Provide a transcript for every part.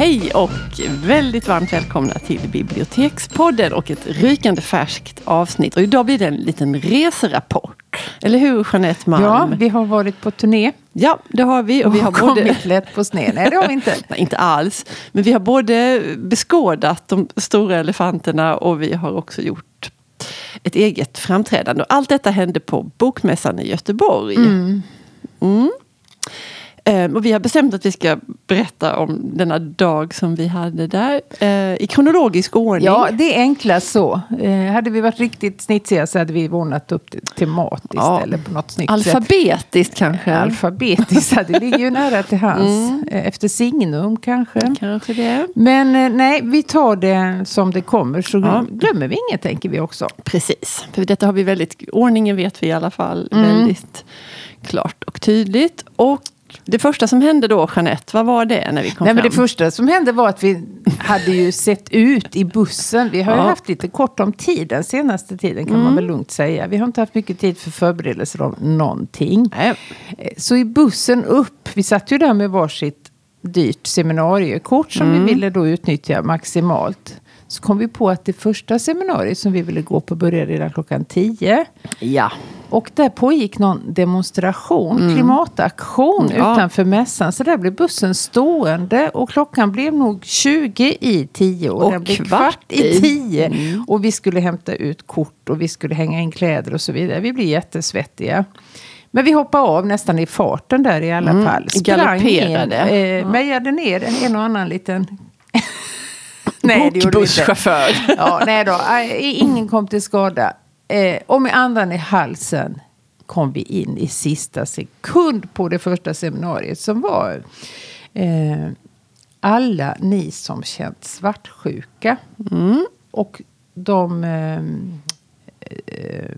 Hej och väldigt varmt välkomna till Bibliotekspodden och ett rykande färskt avsnitt. Och idag blir det en liten reserapport. Eller hur Jeanette Malm? Ja, vi har varit på turné. Ja, det har vi. Och vi har kommit både... lätt på sned. Nej, det har vi inte. Nej, inte alls. Men vi har både beskådat de stora elefanterna och vi har också gjort ett eget framträdande. Och allt detta hände på Bokmässan i Göteborg. Mm. Mm. Eh, och vi har bestämt att vi ska berätta om denna dag som vi hade där eh, i kronologisk ordning. Ja, det är enklast så. Eh, hade vi varit riktigt snitsiga så hade vi ordnat upp det tematiskt Ja. eller på något snyggt Alfabetiskt kanske. sätt. Alfabetiskt, ja, det ligger ju nära till hands. Mm. Eh, Efter signum kanske. Kanske det. Men eh, nej, vi tar det som det kommer så Ja. glömmer vi inget tänker vi också. Precis. För detta har vi väldigt, ordningen vet vi i alla fall Mm. väldigt klart och tydligt. Och det första som hände då, Jeanette, vad var det när vi kom Nej, men fram? det första som hände var att vi hade ju sett ut i bussen. Vi har ju Ja. haft lite kort om tid den senaste tiden kan man väl lugnt säga. Vi har inte haft mycket tid för förberedelser om någonting. Nej. Eh, Så i bussen upp, vi satt ju där med varsitt dyrt seminariekort som vi ville då utnyttja maximalt. Så kom vi på att det första seminariet som vi ville gå på började redan klockan 10. Ja. Och där pågick någon demonstration, klimataktion Mm. Ja. utanför mässan. Så där blev bussen stående och klockan blev nog 20 i 10 och, Och den blev kvart kvart i. i 10. Och vi skulle hämta ut kort och vi skulle hänga in kläder och så vidare. Vi blev jättesvettiga. Men vi hoppade av nästan i farten där i alla fall. galopperade. ner, eh, mejade ner en och annan liten... Nej, det gjorde. Bokbusschaufför. Ja, nej då. Ingen kom till skada. Eh, och med andan i halsen kom vi in i sista sekund på det första seminariet som var eh, alla ni som känt svartsjuka. Och de eh, eh,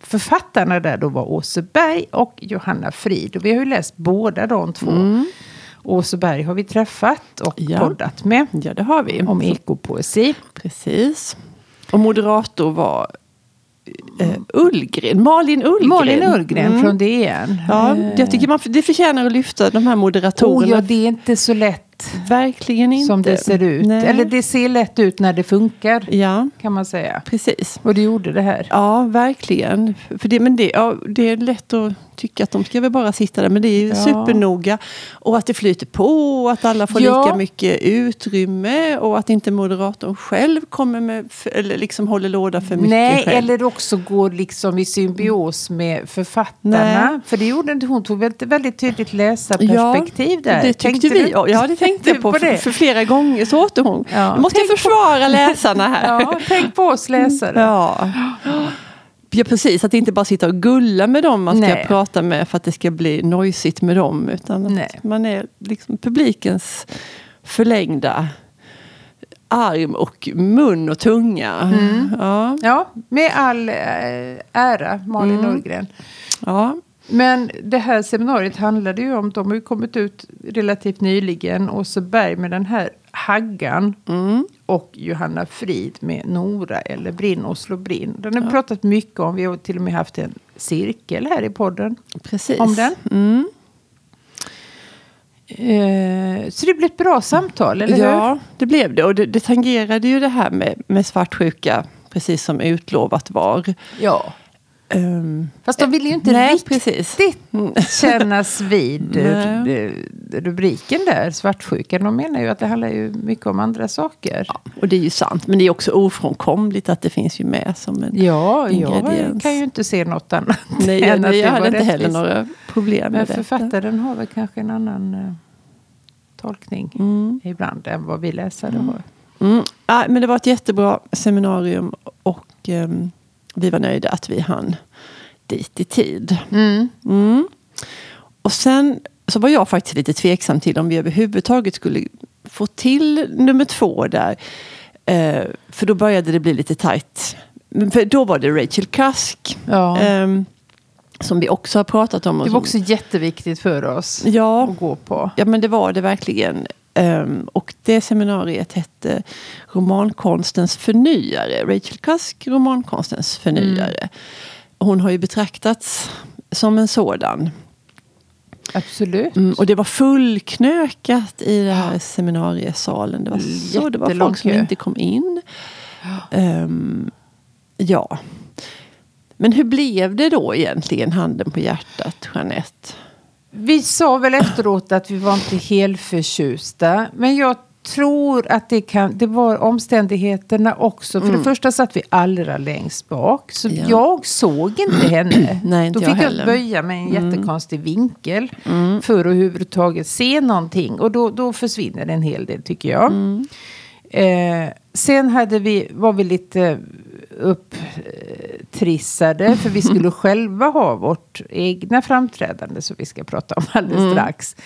författarna där då var Åse Berg och Johanna Frid. Och vi har ju läst båda de två. Åse Berg har vi träffat och Ja. poddat med Ja, det har vi. om ekopoesi. Precis. Och moderator var eh, Ullgren, Malin Ullgren. Malin Ullgren Mm. från DN. Ja, Eh, jag tycker man, det förtjänar att lyfta de här oh, moderatorerna. ja, det är inte så lätt Verkligen inte. som det ser ut. Nej. Eller det ser lätt ut när det funkar, Ja, kan man säga. precis. Och det gjorde det här. Ja, verkligen. För det, men det, ja, det är lätt att tycka att de ska väl bara sitta där. Men det är ju Ja. supernoga. Och att det flyter på. Och att alla får Ja. lika mycket utrymme. Och att inte moderatorn själv kommer med, eller liksom håller låda för mycket Nej, själv. eller också går liksom i symbios med författarna. Nej. För det gjorde inte hon. tog väldigt, väldigt tydligt läsarperspektiv där. Det tyckte Tänkte vi. du? Ja, Ja, det tänkte jag på. på det? För, flera gånger så åt hon. Ja, Nu måste jag försvara läsarna här. Ja, tänk på oss läsare. Ja. Ja, precis. Att inte bara sitta och gulla med dem man ska Nej. prata med för att det ska bli nojsigt med dem. Utan att Nej. man är liksom publikens förlängda arm och mun och tunga. Mm. Ja, Ja, med all eh, ära, Malin Mm. Ullgren. ja, Men det här seminariet handlade ju om, de har ju kommit ut relativt nyligen, Åse Berg med den här Haggan mm. och Johanna Frid med Nora eller Brinn och slå brinn. Den har vi pratat mycket om, vi har till och med haft en cirkel här i podden precis. om den. Mm. Eh, så det blev ett bra samtal, eller hur? Ja, det blev det. Och det, det tangerade ju det här med, med svartsjuka, precis som utlovat var. ja. Um, Fast de ville ju inte nej, riktigt precis. kännas vid eh, Nej. eh, rubriken där, svartsjukan. De menar ju att det handlar ju mycket om andra saker. Och det är ju sant, men det är också ofrånkomligt att det finns ju med som en Ja, jag ingrediens. kan ju inte se något annat. Nej, än jag, att nej, jag det hade inte heller några problem med Men detta. författaren har väl kanske en annan eh, tolkning ibland än vad vi läsare har. Mm. Ja, men det var ett jättebra seminarium och ehm, vi var nöjda att vi hann dit i tid. Mm. Mm. Och sen så var jag faktiskt lite tveksam till om vi överhuvudtaget skulle få till nummer två där. Eh, för då började det bli lite tajt. För då var det Rachel Cusk. Ja. ehm, som vi också har pratat om. Det var som- också jätteviktigt för oss Ja, att gå på. Ja, men det var det verkligen. Ehm, och det seminariet hette Romankonstens förnyare. Rachel Cusk, romankonstens förnyare. Hon har ju betraktats som en sådan. Absolut. Mm, och det var fullknökat i den här seminariesalen. Det var, så, det var folk som inte kom in. Ehm, ja. Men hur blev det då egentligen, handen på hjärtat, Jeanette? Vi sa väl efteråt att vi var inte helt förtjusta. Men jag tror att det, kan, det var omständigheterna också. För det första satt vi allra längst bak. Så Ja. jag såg inte henne. Nej, inte Då jag fick jag heller. böja mig i en jättekonstig vinkel. För att överhuvudtaget se någonting. Och då, då försvinner en hel del tycker jag. Eh, sen hade vi, var vi lite upptrissade. För vi skulle själva ha vårt egna framträdande. Som vi ska prata om alldeles strax.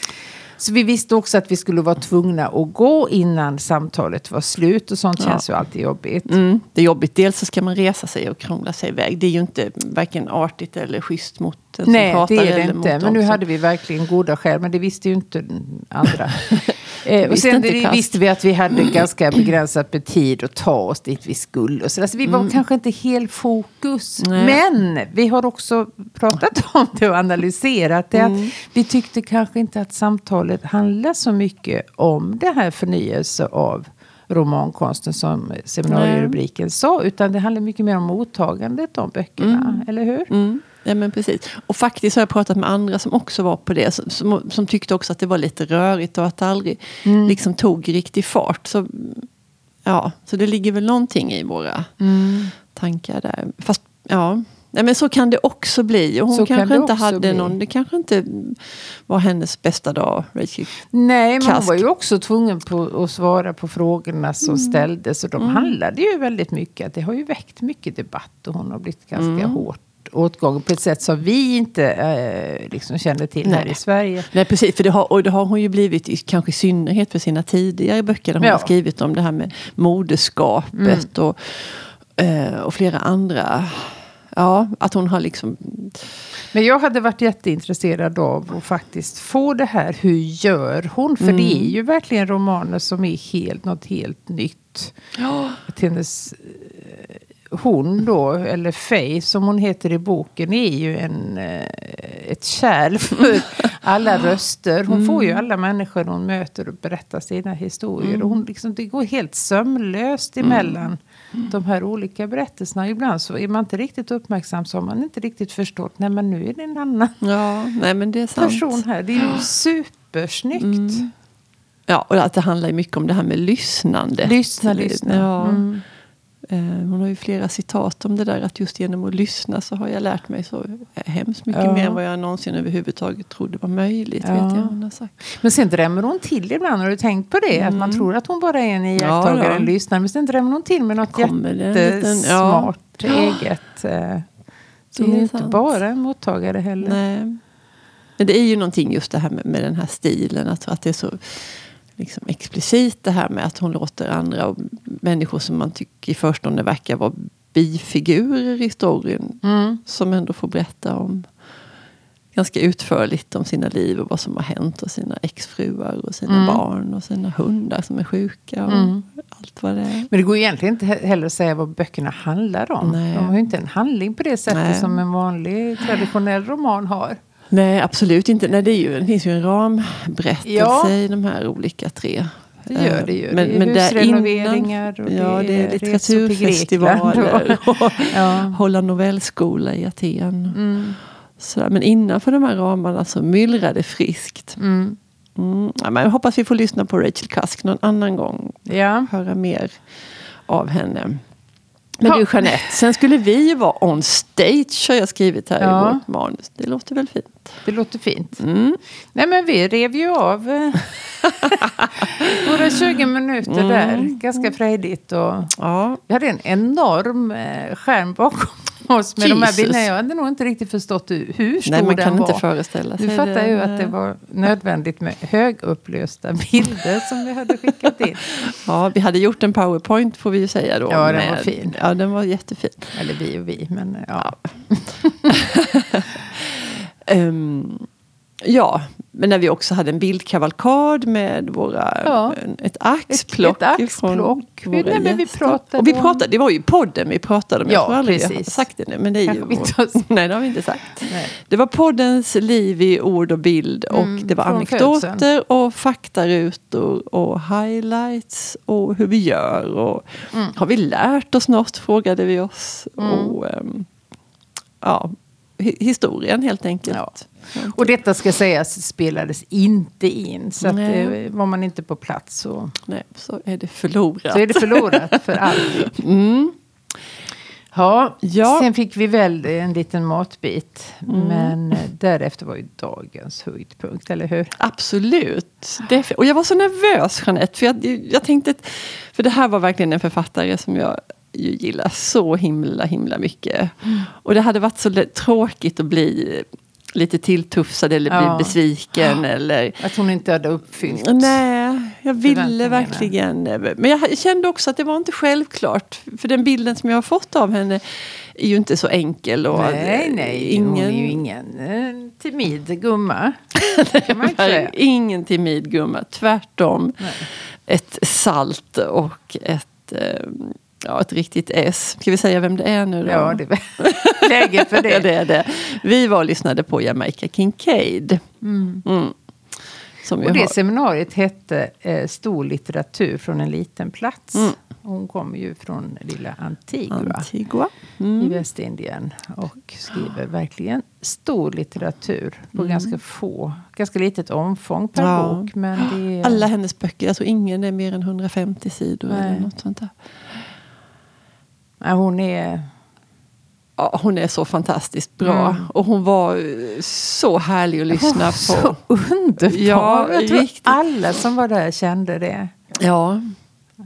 Så vi visste också att vi skulle vara tvungna att gå innan samtalet var slut. Och sånt känns ju alltid jobbigt. Mm, det är jobbigt. Dels så ska man resa sig och krångla sig iväg. Det är ju inte varken artigt eller schysst mot den som Nej, pratar. det är det inte. Men nu hade vi verkligen goda skäl. Men det visste ju inte andra. eh, och sen det, visste vi att vi hade ganska begränsat med tid att ta oss dit vi skulle. Så, alltså, vi var kanske inte helt fokus. Mm. Nej. Men vi har också pratat om det och analyserat det. Mm. Att vi tyckte kanske inte att samtalet handlar så mycket om det här förnyelse av romankonsten som seminarierubriken sa. Utan det handlar mycket mer om mottagandet av böckerna. Eller hur? Mm. Ja, men precis. Och faktiskt har jag pratat med andra som också var på det. Som, som, som tyckte också att det var lite rörigt och att det aldrig Mm. liksom tog riktig fart. Så, ja, så det ligger väl någonting i våra Mm. tankar där. Fast ja, Nej, men så kan det också bli. Och hon Så kan kanske det inte hade bli. någon, det kanske inte var hennes bästa dag, Rachel. Nej, men hon Kask. var ju också tvungen på att svara på frågorna som ställdes. Och de handlade ju väldigt mycket. Det har ju väckt mycket debatt och hon har blivit ganska hårt åtgången på ett sätt som vi inte eh, liksom känner till här Nej. i Sverige. Nej precis, för det har, och det har hon ju blivit i, kanske i synnerhet för sina tidigare böcker. Där hon Ja. har skrivit om det här med moderskapet och, eh, och flera andra. Ja, att hon har liksom... Men jag hade varit jätteintresserad av att faktiskt få det här. Hur gör hon? För det är ju verkligen romaner som är helt, något helt nytt. Att hennes, eh, hon då, eller Faye som hon heter i boken, är ju en, eh, ett kärl för alla röster. Hon får ju alla människor hon möter och berättar sina historier. Och hon liksom, det går helt sömlöst emellan de här olika berättelserna. Ibland så är man inte riktigt uppmärksam så har man inte riktigt förstått. Nej men nu är det en annan Ja, nej men det är sant. person här. Det är ju supersnyggt. Ja, och att det handlar mycket om det här med lyssnande. Lyssna, lyssna. Ja. Mm. Eh, Hon har ju flera citat om det där att just genom att lyssna så har jag lärt mig så hemskt mycket Ja. mer än vad jag någonsin överhuvudtaget trodde var möjligt. Ja. Vet jag hon. Men sen drämmer hon till ibland. Har du tänkt på det? Att man tror att hon bara är en iakttagare, Mm. Ja, ja. lyssnare. Men sen drämmer hon till med något jättesmart ja. eget. eh, Så hon är är inte bara en mottagare heller. Nej. Men det är ju någonting just det här med, med den här stilen. Att, att det är så liksom explicit det här med att hon låter andra människor som man tycker i förstone verkar vara bifigurer i storyn. Mm. Som ändå får berätta om ganska utförligt om sina liv och vad som har hänt och sina exfruar och sina Mm. barn och sina hundar som är sjuka och Mm. allt vad det är. Men det går egentligen inte he- heller att säga vad böckerna handlar om. Nej. De har ju inte en handling på det sättet Nej. som en vanlig traditionell roman har. Nej, absolut inte. Nej, det, är ju, det finns ju en ramberättelse Ja. i de här olika tre. Det gör det ju. Eh, Men, det är men husrenoveringar och ja, det är litteraturfestivaler Grekland och Ja. hålla novellskola i Aten. Mm. Så, men innanför de här ramarna så myllrar det friskt. Mm. Mm. Ja, men jag hoppas vi får lyssna på Rachel Cusk någon annan gång. Ja. Höra mer av henne. Men du Jeanette, sen skulle vi ju vara on stage har jag skrivit här Ja. i vårt manus. Det låter väl fint? Det låter fint. Mm. Nej men vi rev ju av eh, våra 20 minuter där. Ganska frejdigt. Och Ja, vi hade en enorm eh, skärm bakom oss med de här Jesus. bilderna. Jag hade nog inte riktigt förstått hur stor nej man den kan var. inte föreställa sig Du fattar ju att det var nödvändigt med högupplösta bilder som vi hade skickat in. Ja, vi hade gjort en powerpoint får vi ju säga då. Ja, den var fin. Ja, den var jättefin. Eller vi och vi, men ja. Ehm, Ja, men när vi också hade en bildkavalkad med våra, Ja. ett axplock. Ett- ett axplock. Vi- nej, men vi pratade Och vi om- pratade, det var ju podden vi pratade om. Ja, jag tror aldrig vi har precis. sagt det nu. Men det är ju vår, har. Nej, det har vi inte sagt. Nej. Det var poddens liv i ord och bild. Och Mm, det var anekdoter födseln. och faktarutor och highlights och hur vi gör. Och Mm. Har vi lärt oss något? Frågade vi oss. Och, ehm, ja, historien helt enkelt. Ja. Och detta ska sägas spelades inte in. Så att, eh, var man inte på plats så, Nej, så är det förlorat. så är det förlorat för alltid. Mm. Ja, Ja. sen fick vi väl en liten matbit. Men eh, därefter var ju dagens höjdpunkt, eller hur? Absolut. Det, och jag var så nervös Jeanette. För jag, jag tänkte, för det här var verkligen en författare som jag ju gillar så himla himla mycket. Och det hade varit så tråkigt att bli lite tilltufsad eller bli Ja. besviken. Eller, Att hon inte hade uppfyllt. Nej, jag ville verkligen. Men jag kände också att det var inte självklart. För den bilden som jag har fått av henne är ju inte så enkel. Och Nej, nej, ingen, hon är ju ingen eh, timid gumma. Nej, ingen timid gumma. Tvärtom. Nej. Ett salt och ett, eh, ja, ett riktigt S. Ska vi säga vem det är nu då? Ja, det är läge för det. det är det. Vi var och lyssnade på Jamaica Kincaid. Mm. Vi Och det har. seminariet hette eh, Stor litteratur från en liten plats. Mm. Hon kommer ju från lilla Antigua Antigua. i Mm. Västindien. Och skriver verkligen stor litteratur på ganska få, ganska litet omfång per Mm. Ja. bok. Men är, Alla hennes böcker, tror ingen är mer än 150 sidor Nej. eller något sånt där. Ja, hon är... Ja, hon är så fantastiskt bra. Mm. Och hon var eh, så härlig att lyssna på. Så underbar! Ja, jag tror riktigt. alla som var där kände det. Ja.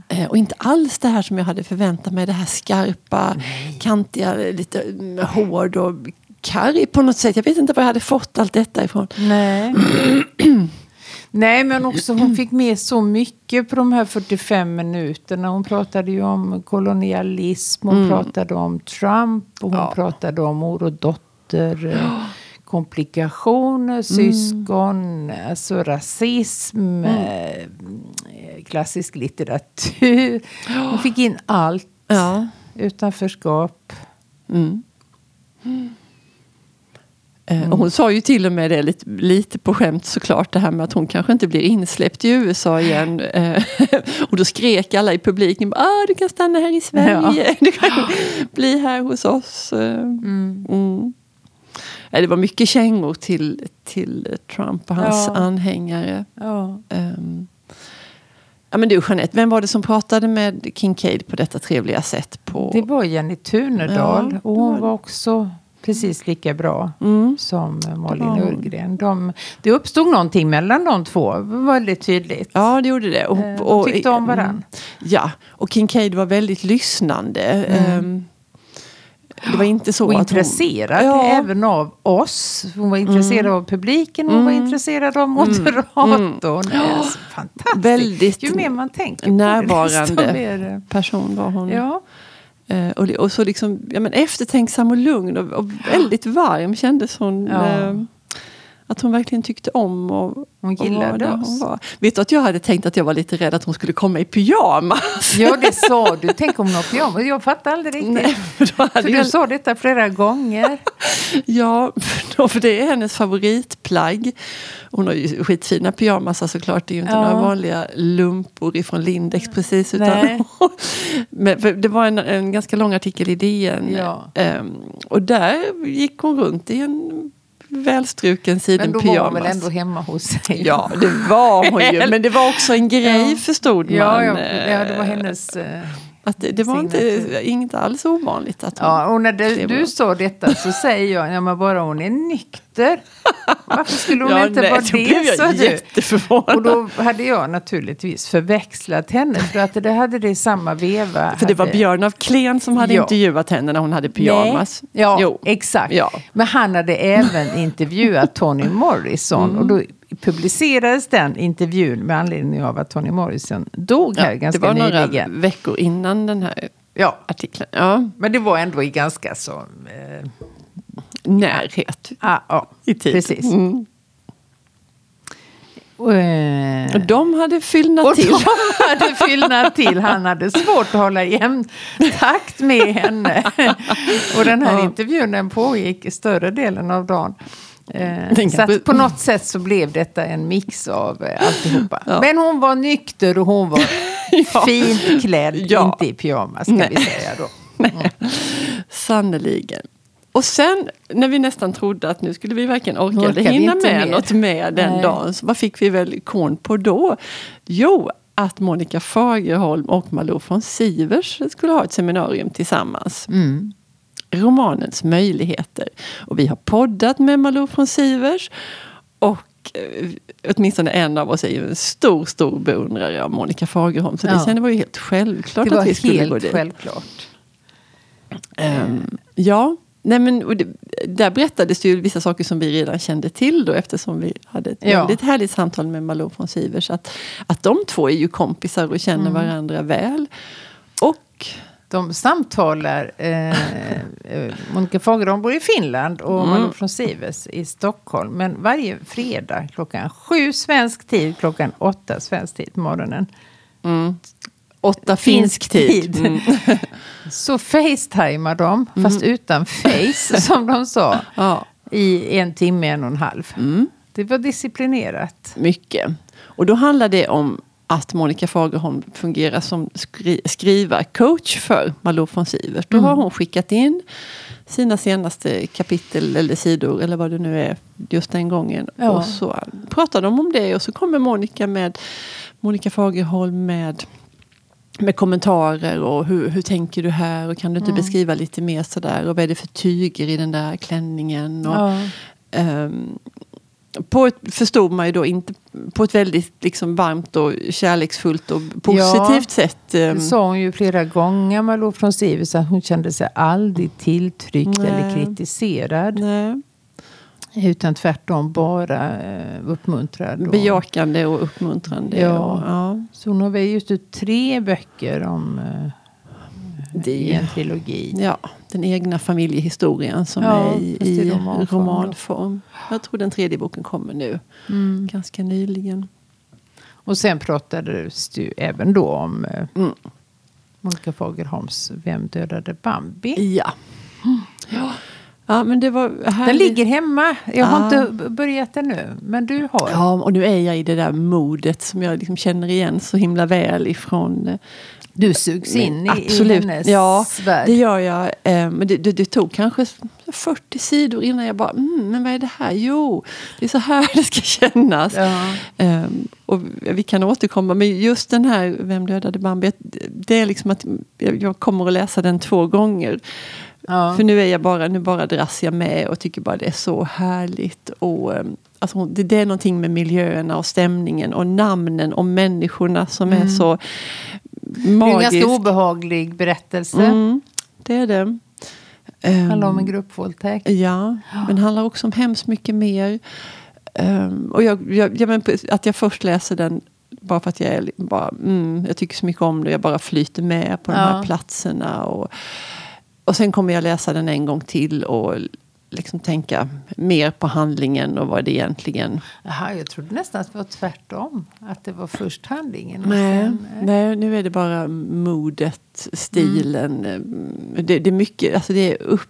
Eh, Och inte alls det här som jag hade förväntat mig. Det här skarpa, kantiga, lite mm, hård och karg på något sätt. Jag vet inte var jag hade fått allt detta ifrån. Nej. Nej, men också hon fick med så mycket på de här 45 minuterna. Hon pratade ju om kolonialism, hon pratade om Trump och hon Ja. pratade om mor och dotter. eh, Komplikationer, syskon, alltså rasism, eh, klassisk litteratur. Hon fick in allt. Ja. Utanförskap. Mm. Eh, Och hon sa ju till och med det lite, lite på skämt såklart det här med att hon kanske inte blir insläppt i USA igen. Eh, och då skrek alla i publiken ah, du kan stanna här i Sverige, du kan bli här hos oss. Eh, Mm. Eh, Det var mycket kängor till, till Trump och hans Ja. anhängare. Ja. Ehm, ja, men du Jeanette, vem var det som pratade med Kincaid på detta trevliga sätt? På... Det var Jenny Tunedal Ja, och hon var också precis lika bra Mm. som eh, Malin hon. Ullgren. De, det uppstod någonting mellan de två, väldigt tydligt. Ja, det gjorde det. Och, Eh, de tyckte om varann. mm, Ja, och Kincaid var väldigt lyssnande. Ehm, Det var inte så Mm. och att hon... intresserad Ja. även av oss. Hon var intresserad av publiken och hon var intresserad av moderatorn. Det är så fantastiskt. Väldigt Ju mer man tänker på det, närvarande desto mer... person var hon. Ja. Eh, och, och så liksom, ja, men eftertänksam och lugn och, och väldigt varm kändes hon. Ja. eh, att hon verkligen tyckte om och, Hon och gillade var där oss. hon var. Vet du att jag hade tänkt att jag var lite rädd att hon skulle komma i pyjamas? ja, det sa du. Tänk om något pyjamas. Jag fattar aldrig riktigt. Nej, för du jag, sa detta flera gånger. Ja, för det är hennes favoritplagg. Hon har ju skitfina pyjamasar såklart. Det är ju inte Ja. några vanliga lumpor ifrån Lindex precis. Utan. Men det var en, en ganska lång artikel i DN. Ja. Ehm, och där gick hon runt i en välstruken Men siden då var hon väl ändå hemma hos sig? Ja, det var hon ju. Men det var också en grej Ja. förstod man. Ja, ja, eh, ja, det var hennes... Att det, det var inte, inte alls ovanligt att hon... Ja, och när det, du sa detta så säger jag, ja men bara hon är nykter. Varför skulle hon Ja, inte nej, vara blev det? sa jag du. jätteförvånad. Och då hade jag naturligtvis förväxlat henne. För att det hade det i samma veva. För det var Björn af Kleen som hade Ja. intervjuat henne när hon hade pyjamas. Nej. Ja, Jo. exakt. Ja. Men han hade även intervjuat Toni Morrison. Mm. Och då publicerades den intervjun med anledning av att Toni Morrison dog här Ja, ganska det var några nyligen. veckor innan den här Ja, artikeln. Ja, men det var ändå i ganska så... Eh, närhet ah, ja, i tid. precis. Mm. Och, eh, Och de hade fyllnat och till. de hade fyllnat till. Han hade svårt att hålla jämn takt med henne. Och den här Ja. intervjun den pågick större delen av dagen. Eh, så på något sätt så blev detta en mix av eh, alltihopa. Ja. Men hon var nykter och hon var Ja. fint klädd. Ja. Inte i pyjamas ska Nej. vi säga då. Sannerligen. Och sen när vi nästan trodde att nu skulle vi verkligen orka Orkar eller hinna med mer. något mer den Nej. dagen. Så vad fick vi väl kon på då? Jo, att Monica Fagerholm och Malou von Sivers skulle ha ett seminarium tillsammans. Mm. Romanens möjligheter. Och vi har poddat med Malou von Sivers. Och eh, åtminstone en av oss är ju en stor, stor beundrare av Monica Fagerholm. Så Ja. det kände var ju helt självklart Det var att vi skulle gå helt dit. självklart. Ehm, ja, nej men, det, där berättades ju vissa saker som vi redan kände till då eftersom vi hade ett Ja. väldigt härligt samtal med Malou von Sivers. Att, att de två är ju kompisar och känner Mm. varandra väl. Och De samtalar, eh, eh, Monica Fagerholm bor i Finland och Mm. Malou från Sivers i Stockholm. Men varje fredag klockan sju svensk tid, klockan åtta svensk tid på morgonen. åtta finsk, Finsk tid. Mm. Så facetimar de, fast utan face som de sa, Ja, i en timme, en och en halv. Mm. Det var disciplinerat. mycket. Och då handlar det om att Monica Fagerholm fungerar som skri- skrivarcoach för Malou von Sivers. Då har hon skickat in sina senaste kapitel eller sidor eller vad det nu är just den gången. Ja. Och så pratar de om det och så kommer Monica med Monica Fagerholm med med kommentarer och hur, hur tänker du här och kan du inte beskriva lite mer sådär och vad är det för tyger i den där klänningen. Och, Ja. Ehm, på ett, förstod man ju då inte på ett väldigt liksom varmt och kärleksfullt och positivt sätt. ehm, Det sa hon ju flera gånger, Malou från Sivers, att hon kände sig aldrig tilltryckt Nej. eller kritiserad. nej, Utan tvärtom bara eh, uppmuntrad. och- bejakande och uppmuntrande. Ja. Och, ja, Så hon har väl just ut tre böcker om eh, det i är en trilogi. ja, den egna familjehistorien som Ja, är i, i romanform. Jag tror den tredje boken kommer nu, Mm. ganska nyligen. Och sen pratades det ju även då om eh, Mm. Monica Fagerholms Vem dödade Bambi? Ja. ja. Ja, men det var Den ligger hemma. Jag har inte börjat den nu, men du har. Ja, och nu är jag i det där modet som jag liksom känner igen så himla väl ifrån eh, Du sugs in i, Absolut. i hennes ja, värld. det gör jag. Eh, Men det, det, det tog kanske 40 sidor innan jag bara, mm, men vad är det här? Jo, det är så här det ska kännas. Ja. Um, och vi kan återkomma, men just den här Vem dödade Bambi? Det är liksom att jag kommer att läsa den två gånger. Ja. För nu är jag bara, nu bara dras jag med och tycker bara det är så härligt. Och, um, alltså, det, det är någonting med miljöerna och stämningen och namnen och människorna som är så Det är en magiskt. ganska obehaglig berättelse. Mm, det är det. Um, handlar om en gruppvåldtäkt. Ja, men handlar också om hemskt mycket mer. Um, och jag, jag, jag men, att jag först läser den bara för att jag, är, bara, mm, jag tycker så mycket om det. Jag bara flyter med på de Ja. här platserna. Och, och sen kommer jag läsa den en gång till och liksom tänka mer på handlingen och vad det egentligen... Jaha, jag trodde nästan att det var tvärtom. Att det var först handlingen. Nej, sen, eh, nej, nu är det bara modet, stilen. Mm. Det, det är mycket, alltså det är upp,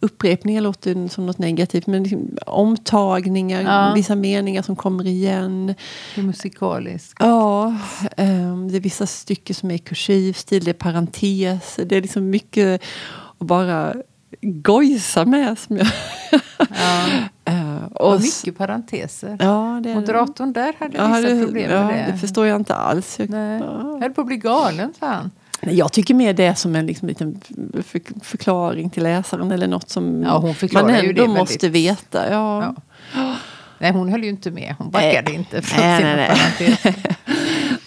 upprepningar låter som något negativt. Men liksom, omtagningar, Ja. vissa meningar som kommer igen. Det är musikaliskt. Ja, ehm, det är vissa stycken som är kursivstil, det är parenteser. Det är liksom mycket att bara gojsa med. Som jag, Ja. Eh, Och och mycket parenteser. Ja, det. Moderatorn där hade Ja, vissa det, problem ja, med det. det förstår jag inte alls. Jag, Nej. ja. Jag höll på att bli galen, sa han. Nej, Jag tycker mer det är som en liksom, liten för, förklaring till läsaren eller något som Ja, hon man ändå måste väldigt- veta. Ja. Ja. Nej, hon höll ju inte med. Hon backade Nej. inte från Nej, sina nej, nej. parenteser.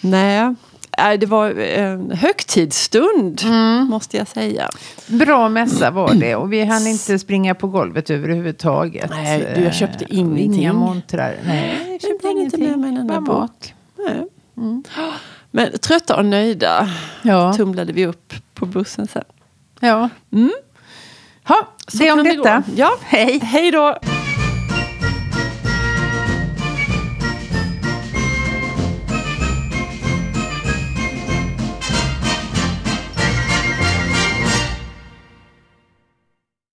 Nej, Nej, det var en högtidsstund Mm. måste jag säga. Bra mässa var det och vi hann inte springa på golvet överhuvudtaget. Nej, du, jag köpte Eh, ingenting. Inga montrar. Nej, jag köpte hade inte med mig en enda Bara bok. Nej. Mm. Men trötta och nöjda Ja. tumlade vi upp på bussen sen. ja. Mm. Ha, Så det om det detta. gå. Ja. Hej. Hej då!